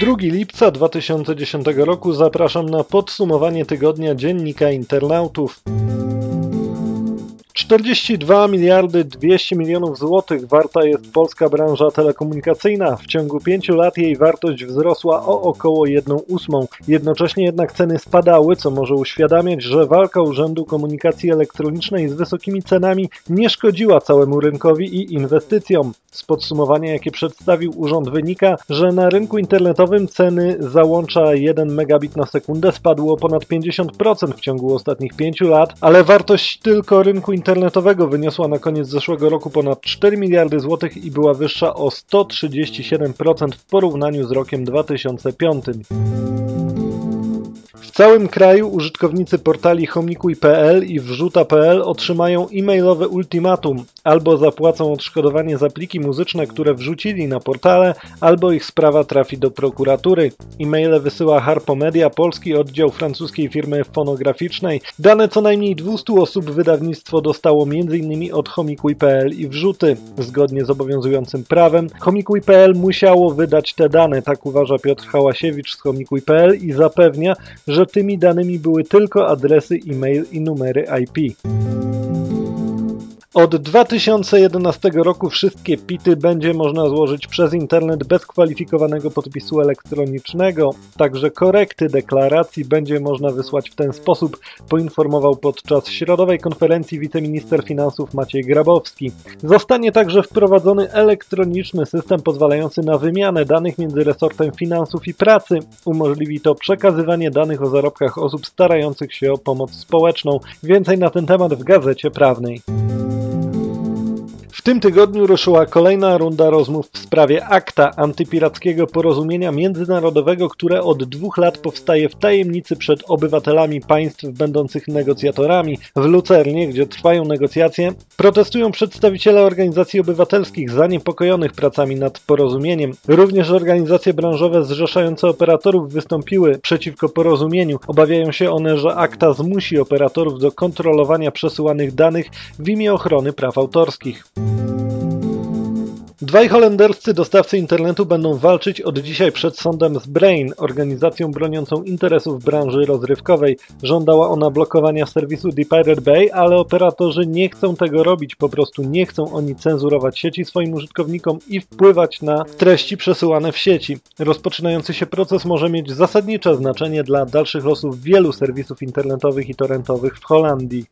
2 lipca 2010 roku zapraszam na podsumowanie tygodnia dziennika internautów. 42 miliardy 200 milionów złotych warta jest polska branża telekomunikacyjna. W ciągu pięciu lat jej wartość wzrosła o około 1 ósmą. Jednocześnie jednak ceny spadały, co może uświadamiać, że walka Urzędu Komunikacji Elektronicznej z wysokimi cenami nie szkodziła całemu rynkowi i inwestycjom. Z podsumowania, jakie przedstawił urząd, wynika, że na rynku internetowym ceny załącza 1 megabit na sekundę spadło o ponad 50% w ciągu ostatnich 5 lat, ale wartość tylko rynku internetowego wyniosła na koniec zeszłego roku ponad 4 miliardy złotych i była wyższa o 137% w porównaniu z rokiem 2005. W całym kraju użytkownicy portali homikuj.pl i wrzuta.pl otrzymają e-mailowe ultimatum. Albo zapłacą odszkodowanie za pliki muzyczne, które wrzucili na portale, albo ich sprawa trafi do prokuratury. E-maile wysyła Harpomedia, polski oddział francuskiej firmy fonograficznej. Dane co najmniej 200 osób wydawnictwo dostało m.in. od homikuj.pl i wrzuty. Zgodnie z obowiązującym prawem, homikuj.pl musiało wydać te dane, tak uważa Piotr Hałasiewicz z homikuj.pl i zapewnia, że tymi danymi były tylko adresy e-mail i numery IP. Od 2011 roku wszystkie PIT-y będzie można złożyć przez internet bez kwalifikowanego podpisu elektronicznego, także korekty deklaracji będzie można wysłać w ten sposób, poinformował podczas środowej konferencji wiceminister finansów Maciej Grabowski. Zostanie także wprowadzony elektroniczny system pozwalający na wymianę danych między resortem finansów i pracy. Umożliwi to przekazywanie danych o zarobkach osób starających się o pomoc społeczną. Więcej na ten temat w Gazecie Prawnej. W tym tygodniu ruszyła kolejna runda rozmów w sprawie akta antypirackiego porozumienia międzynarodowego, które od dwóch lat powstaje w tajemnicy przed obywatelami państw będących negocjatorami. W Lucernie, gdzie trwają negocjacje, protestują przedstawiciele organizacji obywatelskich zaniepokojonych pracami nad porozumieniem. Również organizacje branżowe zrzeszające operatorów wystąpiły przeciwko porozumieniu. Obawiają się one, że akta zmusi operatorów do kontrolowania przesyłanych danych w imię ochrony praw autorskich. Dwaj holenderscy dostawcy internetu będą walczyć od dzisiaj przed sądem z Brain, organizacją broniącą interesów branży rozrywkowej. Żądała ona blokowania serwisu The Pirate Bay, ale operatorzy nie chcą tego robić, po prostu nie chcą oni cenzurować sieci swoim użytkownikom i wpływać na treści przesyłane w sieci. Rozpoczynający się proces może mieć zasadnicze znaczenie dla dalszych losów wielu serwisów internetowych i torrentowych w Holandii.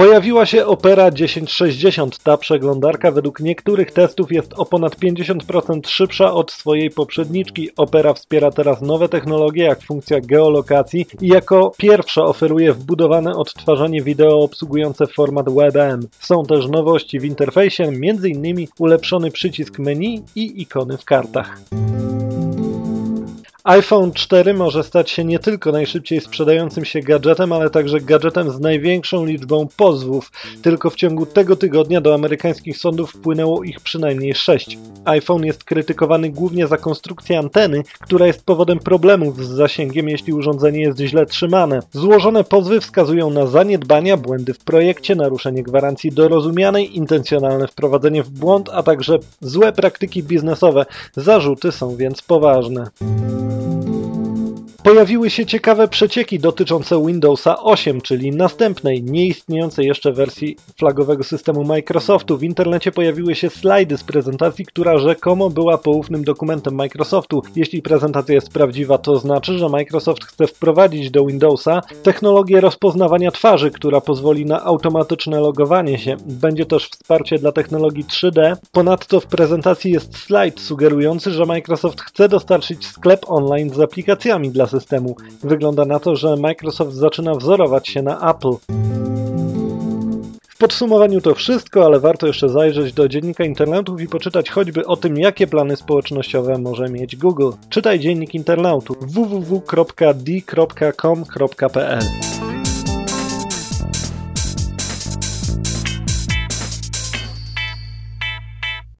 Pojawiła się Opera 1060. Ta przeglądarka według niektórych testów jest o ponad 50% szybsza od swojej poprzedniczki. Opera wspiera teraz nowe technologie jak funkcja geolokacji i jako pierwsza oferuje wbudowane odtwarzanie wideo obsługujące format WebM. Są też nowości w interfejsie, m.in. ulepszony przycisk menu i ikony w kartach iPhone 4 może stać się nie tylko najszybciej sprzedającym się gadżetem, ale także gadżetem z największą liczbą pozwów. Tylko w ciągu tego tygodnia do amerykańskich sądów wpłynęło ich przynajmniej sześć. iPhone jest krytykowany głównie za konstrukcję anteny, która jest powodem problemów z zasięgiem, jeśli urządzenie jest źle trzymane. Złożone pozwy wskazują na zaniedbania, błędy w projekcie, naruszenie gwarancji dorozumianej, intencjonalne wprowadzenie w błąd, a także złe praktyki biznesowe. Zarzuty są więc poważne. Pojawiły się ciekawe przecieki dotyczące Windowsa 8, czyli następnej, nieistniejącej jeszcze wersji flagowego systemu Microsoftu. W internecie pojawiły się slajdy z prezentacji, która rzekomo była poufnym dokumentem Microsoftu. Jeśli prezentacja jest prawdziwa, to znaczy, że Microsoft chce wprowadzić do Windowsa technologię rozpoznawania twarzy, która pozwoli na automatyczne logowanie się. Będzie też wsparcie dla technologii 3D. Ponadto w prezentacji jest slajd sugerujący, że Microsoft chce dostarczyć sklep online z aplikacjami dla systemu. Wygląda na to, że Microsoft zaczyna wzorować się na Apple. W podsumowaniu to wszystko, ale warto jeszcze zajrzeć do dziennika internautów i poczytać choćby o tym, jakie plany społecznościowe może mieć Google. Czytaj dziennik internautów www.d.com.pl